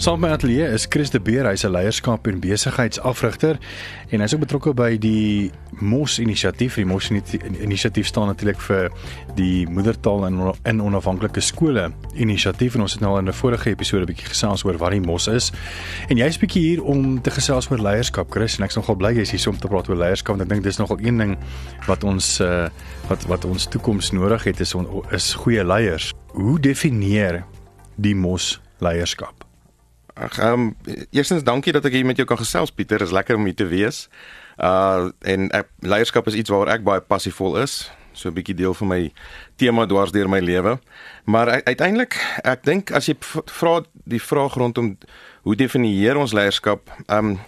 Saam met my ateljee is Chris de Beer, hy's 'n leierskap en besigheidsafrigter en hy's ook betrokke by die MOS inisiatief. Die MOS inisiatief staan natuurlik vir die moedertaal in in onafhanklike skole inisiatief en ons het nou al in 'n vorige episode 'n bietjie gesels oor wat die MOS is. En jy's bietjie hier om te gesels oor leierskap, Chris, en ek's nogal bly jy's hier om te praat oor leierskap want ek dink dis nogal een ding wat ons uh, wat wat ons toekoms nodig het is on, is goeie leiers. Hoe definieer die MOS leierskap? Ag, ehm um, eerstens dankie dat ek hier met jou kan gesels Pieter. Is lekker om hier te wees. Uh en ek, leierskap is iets waaroor ek baie passievol is. So 'n bietjie deel van my tema dwars deur my lewe. Maar uiteindelik, ek dink as jy vra die vraag rondom hoe definieer ons leierskap, ehm um,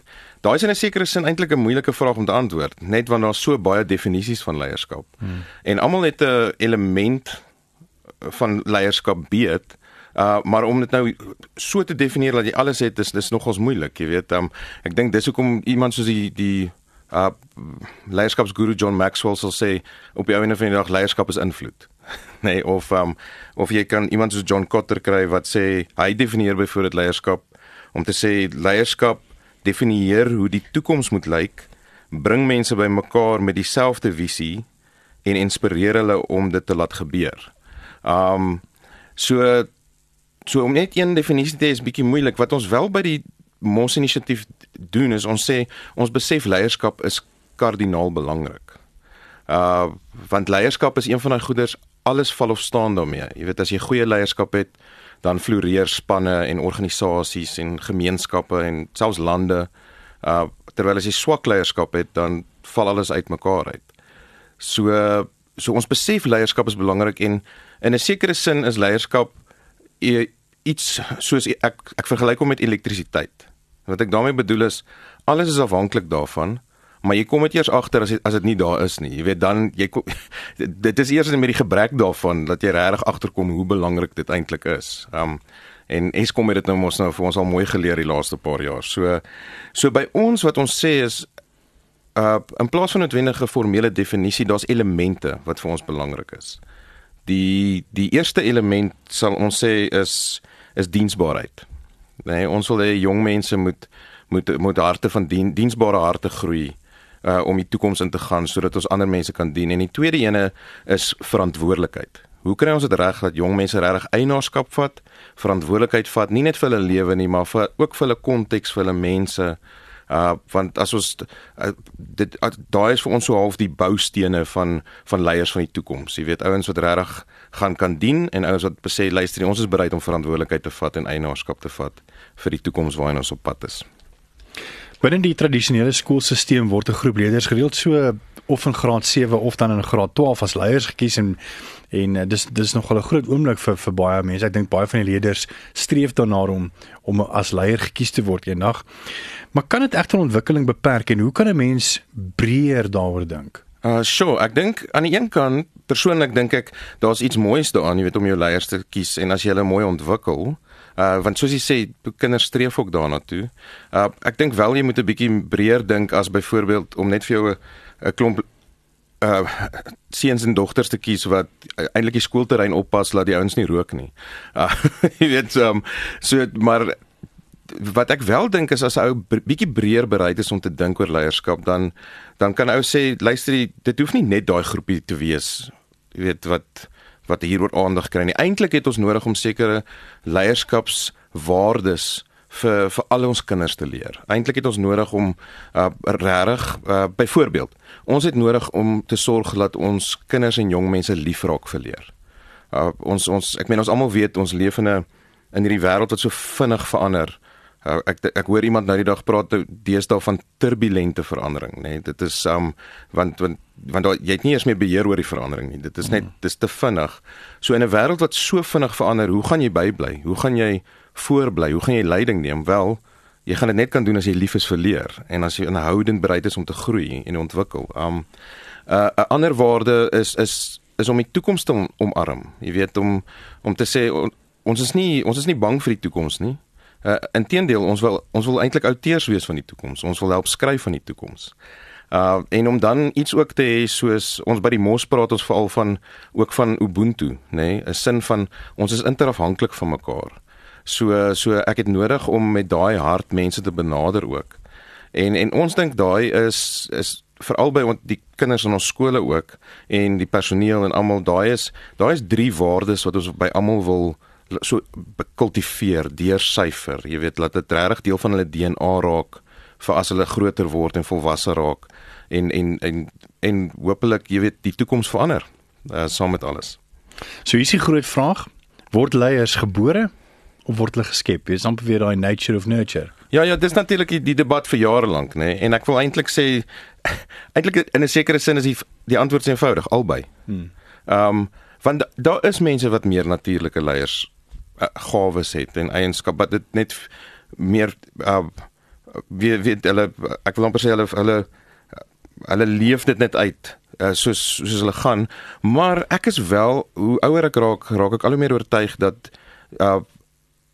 daai is in 'n sekere sin eintlik 'n moeilike vraag om te antwoord, net want daar's so baie definisies van leierskap. Hmm. En almal het 'n element van leierskap weet. Uh maar om dit nou so te definieer dat jy alles het is dis nogals moeilik, jy weet. Um ek dink dis hoekom iemand soos die die uh leierskapsguru John Maxwell sal sê op die einde van die dag leierskap is invloed. nee, of um of jy kan iemand soos John Kotter kry wat sê hy definieer byvoorbeeld leierskap om te sê leierskap definieer hoe die toekoms moet lyk, bring mense bymekaar met dieselfde visie en inspireer hulle om dit te laat gebeur. Um so So om net een definisie te hê is bietjie moeilik. Wat ons wel by die Mos inisiatief doen is ons sê ons besef leierskap is kardinaal belangrik. Uh want leierskap is een van daai goeders alles val of staan daarmee. Jy weet as jy goeie leierskap het, dan floreer spanne en organisasies en gemeenskappe en selfs lande. Uh terwyl as jy swak leierskap het, dan val alles uitmekaar uit. So so ons besef leierskap is belangrik en in 'n sekere sin is leierskap iets soos ek ek vergelyk hom met elektrisiteit. Wat ek daarmee bedoel is alles is afhanklik daarvan, maar jy kom dit eers agter as dit as dit nie daar is nie. Jy weet dan jy kom, dit is eers met die gebrek daarvan dat jy regtig agterkom hoe belangrik dit eintlik is. Um en Eskom het dit nou mos nou vir ons al mooi geleer die laaste paar jaar. So so by ons wat ons sê is uh in plaas van 'n noodwendige formele definisie, daar's elemente wat vir ons belangrik is. Die die eerste element sal ons sê is is diensbaarheid. Nee, ons wil hê jong mense moet moet moet harte van dien, diensbare harte groei uh om die toekoms in te gaan sodat ons ander mense kan dien. En die tweede ene is verantwoordelikheid. Hoe kry ons dit reg dat jong mense regtig eienaarskap vat, verantwoordelikheid vat, nie net vir hulle lewe nie, maar vir ook vir hulle konteks, vir hulle mense, uh want as ons uh, dit uh, daai is vir ons so half die boustene van van leiers van die toekoms. Jy weet ouens wat regtig gaan kan dien en ouens wat sê luister, ons is bereid om verantwoordelikheid te vat en eienaarskap te vat vir die toekoms waarna ons op pad is. Binne die tradisionele skoolstelsel word 'n groep leerders gereeld so of in graad 7 of dan in graad 12 as leiers gekies en en uh, dis dis nog 'n groot oomblik vir vir baie mense. Ek dink baie van die leerders streef daarna om om as leier gekies te word eendag. Maar kan dit egter ontwikkeling beperk en hoe kan 'n mens breër daaroor dink? Uh sure, ek dink aan die een kant persoonlik dink ek daar's iets moois daaraan, jy weet om jou leiers te kies en as jy hulle mooi ontwikkel, uh want soos jy sê, kinders streef ook daarna toe. Uh ek dink wel jy moet 'n bietjie breër dink as byvoorbeeld om net vir jou 'n klomp uh seuns en dogters te kies wat eintlik die skoolterrein oppas laat die ouens nie rook nie. Uh jy weet um, so maar wat ek wel dink is as 'n ou bietjie breër bereid is om te dink oor leierskap dan dan kan ou sê luister dit hoef nie net daai groepie te wees jy weet wat wat hieroor aandag kry nie eintlik het ons nodig om sekere leierskapswaardes vir vir al ons kinders te leer. Eintlik het ons nodig om uh, regtig uh, byvoorbeeld ons het nodig om te sorg dat ons kinders en jong mense liefraak verleer uh, ons ons ek meen ons almal weet ons leef in 'n in hierdie wêreld wat so vinnig verander. Uh, ek ek hoor iemand nou die dag praat deesdae van turbulente verandering, nê. Nee, dit is um want want want daar, jy het nie eens meer beheer oor die verandering nie. Dit is net dis te vinnig. So in 'n wêreld wat so vinnig verander, hoe gaan jy bybly? Hoe gaan jy voorbly? Hoe gaan jy leiding neem? Wel, jy gaan dit net kan doen as jy lief is vir leer en as jy inhoudend bereid is om te groei en ontwikkel. Um 'n uh, 'n ander waarde is is is om die toekoms te omarm. Jy weet om om te sê on, ons is nie ons is nie bang vir die toekoms nie. Uh inteendeel, ons wil ons wil eintlik outeurs wees van die toekoms. Ons wil help skryf van die toekoms. Uh en om dan iets ook te hê soos ons by die mos praat ons veral van ook van ubuntu, nê, nee? 'n sin van ons is interafhanklik van mekaar. So so ek het nodig om met daai hart mense te benader ook. En en ons dink daai is is veral by die kinders in ons skole ook en die personeel en almal daai is daai is drie waardes wat ons by almal wil so kultiveer deur syfer. Jy weet laat dit regtig deel van hulle DNA raak vir as hulle groter word en volwasse raak en en en en hopelik jy weet die toekoms verander uh, saam met alles. So hier is die groot vraag, word leiers gebore of word hulle geskep? Dis amper weer daai nature of nurture. Ja ja, dis natuurlik die, die debat vir jare lank, nê? Nee? En ek wil eintlik sê eintlik in 'n sekere sin is die die antwoord eenvoudig, albei. Hmm. Ehm um, want daar is mense wat meer natuurlike leiers uh, gawes het en eienskap wat dit net meer uh, wie wie hulle ek wil amper sê hulle hulle hulle leef dit net uit uh, soos soos hulle gaan. Maar ek is wel hoe ouer ek raak raak ek al hoe meer oortuig dat uh,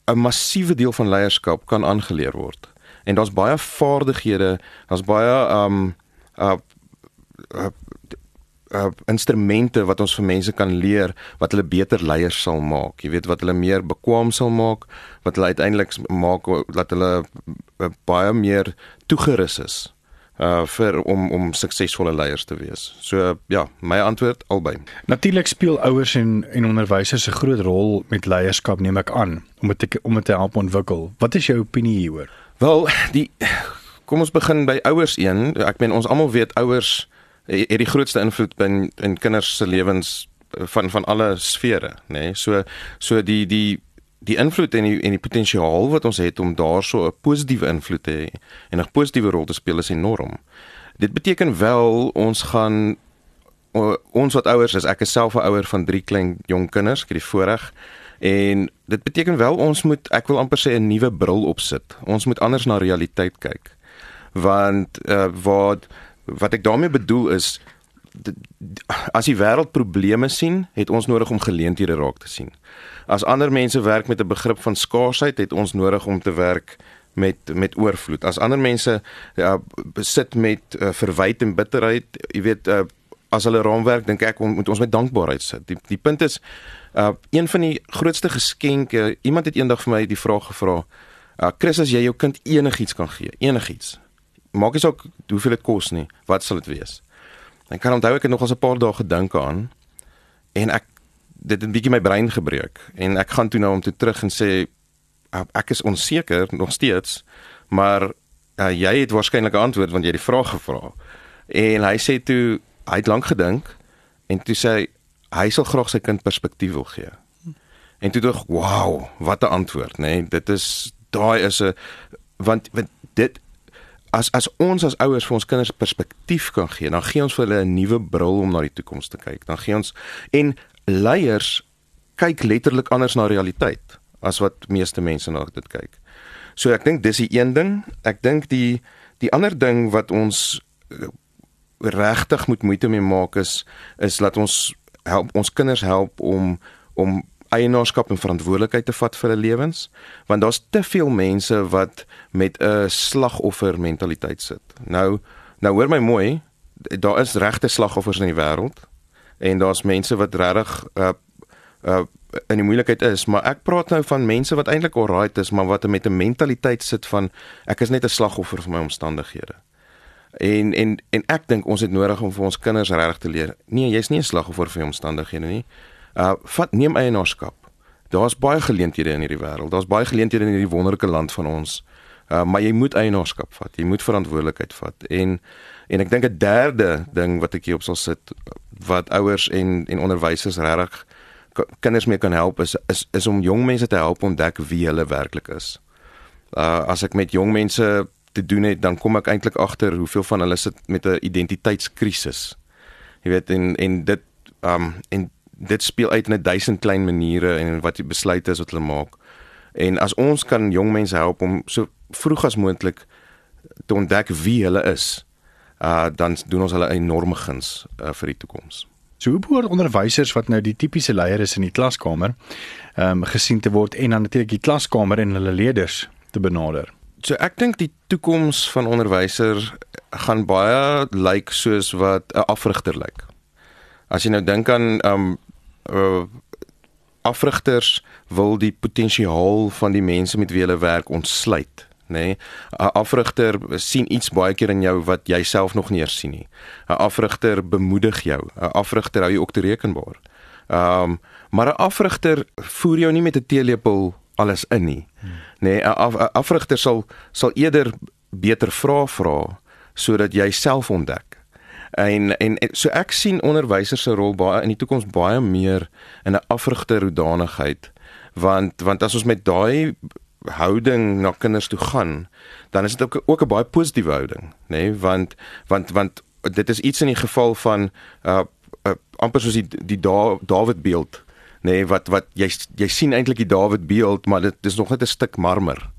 'n massiewe deel van leierskap kan aangeleer word. En daar's baie vaardighede daar's baie um uh, uh uh instrumente wat ons vir mense kan leer wat hulle beter leiers sal maak. Jy weet wat hulle meer bekwam sal maak, wat hulle uiteindelik maak dat hulle baie meer toegerus is uh vir om om suksesvolle leiers te wees. So ja, my antwoord albei. Natuurlik speel ouers en en onderwysers 'n groot rol met leierskap neem ek aan om dit om dit te help ontwikkel. Wat is jou opinie hieroor? Wel, die kom ons begin by ouers een. Ek meen ons almal weet ouers het die grootste invloed in in kinders se lewens van van alle sfere, nê. Nee? So so die die die invloed en die en die potensiaal wat ons het om daarso 'n positiewe invloed te hê en 'n positiewe rol te speel is enorm. Dit beteken wel ons gaan ons wat ouers is, ek is self 'n ouer van 3 klein jong kinders, ek het die voorreg en dit beteken wel ons moet ek wil amper sê 'n nuwe bril opsit. Ons moet anders na realiteit kyk. Want uh, wat wat ek daarmee bedoel is as die wêreld probleme sien, het ons nodig om geleenthede raak te sien. As ander mense werk met 'n begrip van skaarsheid, het ons nodig om te werk met met oorvloed. As ander mense ja besit met uh, verwyte en bitterheid, jy weet uh, as hulle raamwerk dink ek moet ons met dankbaarheid sit. Die die punt is uh een van die grootste geskenke, iemand het eendag vir my die vraag gevra, uh Chris as jy jou kind enigiets kan gee, enigiets. Maak nie saak hoeveel dit kos nie, wat sal dit wees? Ek kan onthou ek het nog al 'n paar dae gedink aan en ek dit het 'n bietjie my brein gebreek en ek gaan toe nou om toe terug en sê ek is onseker nog steeds maar uh, jy het waarskynlik 'n antwoord want jy het die vraag gevra en hy sê toe hy het lank gedink en toe sê hy sal graag sy kind perspektief wil gee en toe dink wow wat 'n antwoord nê nee, dit is daai is 'n want, want dit as as ons as ouers vir ons kinders perspektief kan gee, dan gee ons vir hulle 'n nuwe bril om na die toekoms te kyk. Dan gee ons en leiers kyk letterlik anders na realiteit as wat meeste mense na dit kyk. So ek dink dis die een ding. Ek dink die die ander ding wat ons eh, regtig moet moeite mee maak is is dat ons help ons kinders help om om eienaarskap en verantwoordelikheid te vat vir hulle lewens want daar's te veel mense wat met 'n slagoffer mentaliteit sit. Nou nou hoor my mooi, daar is regte slagoffers in die wêreld en daar's mense wat regtig uh uh in die moeilikheid is, maar ek praat nou van mense wat eintlik alright is, maar wat met 'n mentaliteit sit van ek is net 'n slagoffer vir my omstandighede. En en en ek dink ons het nodig om vir ons kinders regtig te leer. Nee, jy's nie 'n slagoffer vir jou omstandighede nie. Uh vat neem eienaarskap. Daar's baie geleenthede in hierdie wêreld. Daar's baie geleenthede in hierdie wonderlike land van ons. Uh maar jy moet eienaarskap vat. Jy moet verantwoordelikheid vat. En en ek dink 'n derde ding wat ek hier op sal sit wat ouers en en onderwysers regtig kinders mee kan help is is is om jong mense te help ontdek wie hulle werklik is. Uh as ek met jong mense te doen het, dan kom ek eintlik agter hoeveel van hulle sit met 'n identiteitskrisis. Jy weet en en dit um en dit speel uit in 'n duisend klein maniere en wat die besluite is wat hulle maak. En as ons kan jong mense help om so vroeg as moontlik te ontdek wie hulle is, uh dan doen ons hulle 'n enorme guns uh, vir die toekoms. So hoe behoort onderwysers wat nou die tipiese leier is in die klaskamer, ehm um, gesien te word en dan natuurlik die klaskamer en hulle leerders te benader? So ek dink die toekoms van onderwysers gaan baie lyk like soos wat 'n afrigter lyk. Like. As jy nou dink aan ehm um, uh, afrigters wil die potensiaal van die mense met wie hulle werk ontsluit nê. Nee, 'n Afrigter sien iets baie keer in jou wat jy self nog nie eens sien nie. 'n Afrigter bemoedig jou. 'n Afrigter hou jou ook te rekenbaar. Ehm um, maar 'n afrigter voer jou nie met 'n teelepel alles in nie. Nê, nee, 'n af, afrigter sal sal eerder beter vra vra sodat jy self ontdek. En en so ek sien onderwysers se rol baie in die toekoms baie meer in 'n afrigter hoedanigheid want want as ons met daai houding na kinders toe gaan, dan is dit ook ook 'n baie positiewe houding, nê, nee? want want want dit is iets in die geval van uh, uh amper soos die die da, Dawid beeld, nê, nee? wat wat jy jy sien eintlik die Dawid beeld, maar dit is nog net 'n stuk marmer.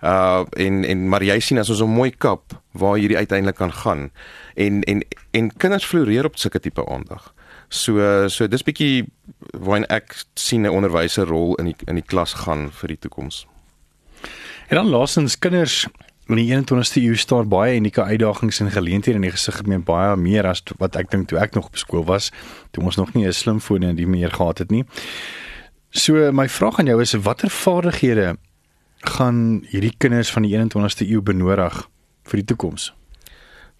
Uh en en maar jy sien as ons 'n mooi kap waar hierdie uiteindelik kan gaan. En en en kinders floreer op sulke tipe aandag. So so dis bietjie waar ek sien 'n onderwyser rol in die in die klas gaan vir die toekoms. En dan laasens kinders in die 21ste eeu staar baie unieke uitdagings en geleenthede in die gesig gemeen baie meer as wat ek dink toe ek nog op skool was, toe ons nog nie 'n slimfoon en die meer gehad het nie. So my vraag aan jou is watter vaardighede gaan hierdie kinders van die 21ste eeu benodig vir die toekoms?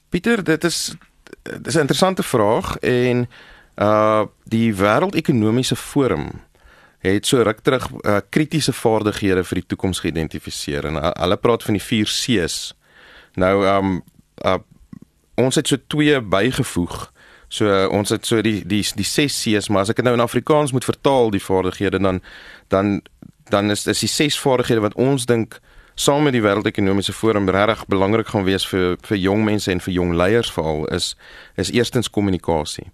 Pieter, dit is dit is 'n interessante vraag en uh die wêreldekonomiese forum het so ruk terug uh, kritiese vaardighede vir die toekoms geïdentifiseer en uh, hulle praat van die 4 C's. Nou um uh, ons het so twee bygevoeg. So uh, ons het so die die die 6 C's, maar as ek dit nou in Afrikaans moet vertaal die vaardighede dan dan dan is is die 6 vaardighede wat ons dink saam met die wêreldekonomiese forum regtig belangrik gaan wees vir vir jong mense en vir jong leiers veral is is eerstens kommunikasie.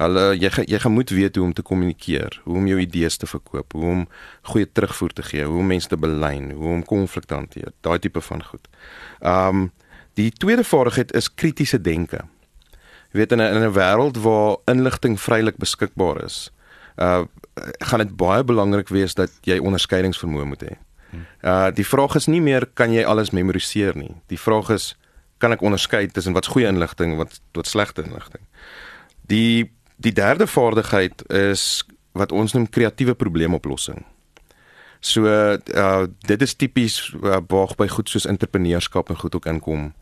Hulle jy jy gaan moet weet hoe om te kommunikeer, hoe om jou idees te verkoop, hoe om goeie terugvoer te gee, hoe om mense te belyn, hoe om konflik te hanteer, daai tipe van goed. Um die tweede vaardigheid is kritiese denke. Jy weet in 'n in 'n wêreld waar inligting vrylik beskikbaar is, uh gaan dit baie belangrik wees dat jy onderskeidingsvermoë moet hê. Uh die vraag is nie meer kan jy alles memoriseer nie. Die vraag is kan ek onderskei tussen wat's goeie inligting en wat wat slegte inligting. Die Die derde vaardigheid is wat ons noem kreatiewe probleemoplossing. So uh dit is tipies uh, waag by goed soos entrepreneurskap en goed ook inkom.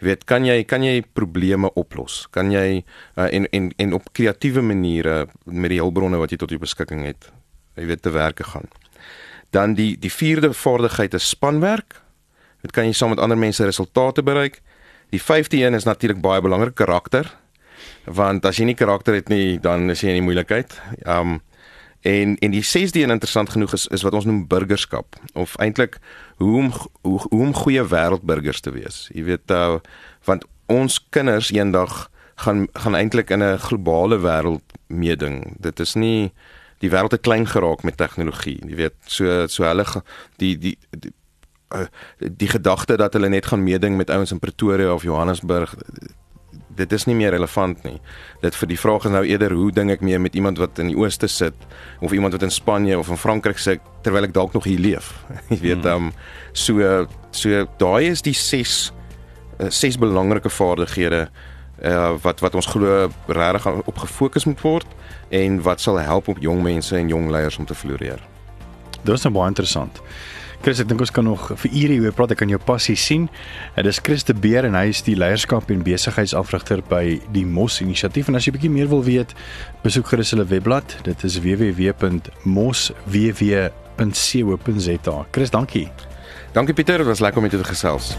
Jy weet, kan jy kan jy probleme oplos? Kan jy uh, en en en op kreatiewe maniere met die hulpbronne wat jy tot jou beskikking het, jy weet te werke gaan. Dan die die vierde vaardigheid is spanwerk. Dit kan jy saam met ander mense resultate bereik. Die vyfde een is natuurlik baie belangrik karakter want as jy nie karakter het nie, dan is jy in die moeilikheid. Um en en die 6de een interessant genoeg is is wat ons noem burgerskap of eintlik hoe om hoe, hoe om goeie wêreldburgers te wees. Jy weet uh, want ons kinders eendag gaan gaan eintlik in 'n globale wêreld meeding. Dit is nie die wêreld het klein geraak met tegnologie. Jy weet so so hulle die die die, uh, die gedagte dat hulle net gaan meeding met ouens in Pretoria of Johannesburg dit is nie meer relevant nie. Dit vir die vraag is nou eerder hoe ding ek mee met iemand wat in die ooste sit of iemand wat in Spanje of in Frankryk sit terwyl ek dalk nog hier leef. Jy weet dan um, so so daai is die ses uh, ses belangrike vaardighede uh, wat wat ons glo regtig op gefokus moet word en wat sal help op jong mense en jong leiers om te floreer. Dit is nou baie interessant. Chris, ek dink ons kan nog vir ure hieroor praat. Ek kan jou passie sien. Dit is Chris de Beer en hy is die leierskap en besigheidsafrigter by die Mos Inisiatief. En as jy bietjie meer wil weet, besoek gerus hulle webblad. Dit is www.mosww.co.za. Chris, dankie. Dankie Pieter, dit was lekker om met jou te gesels.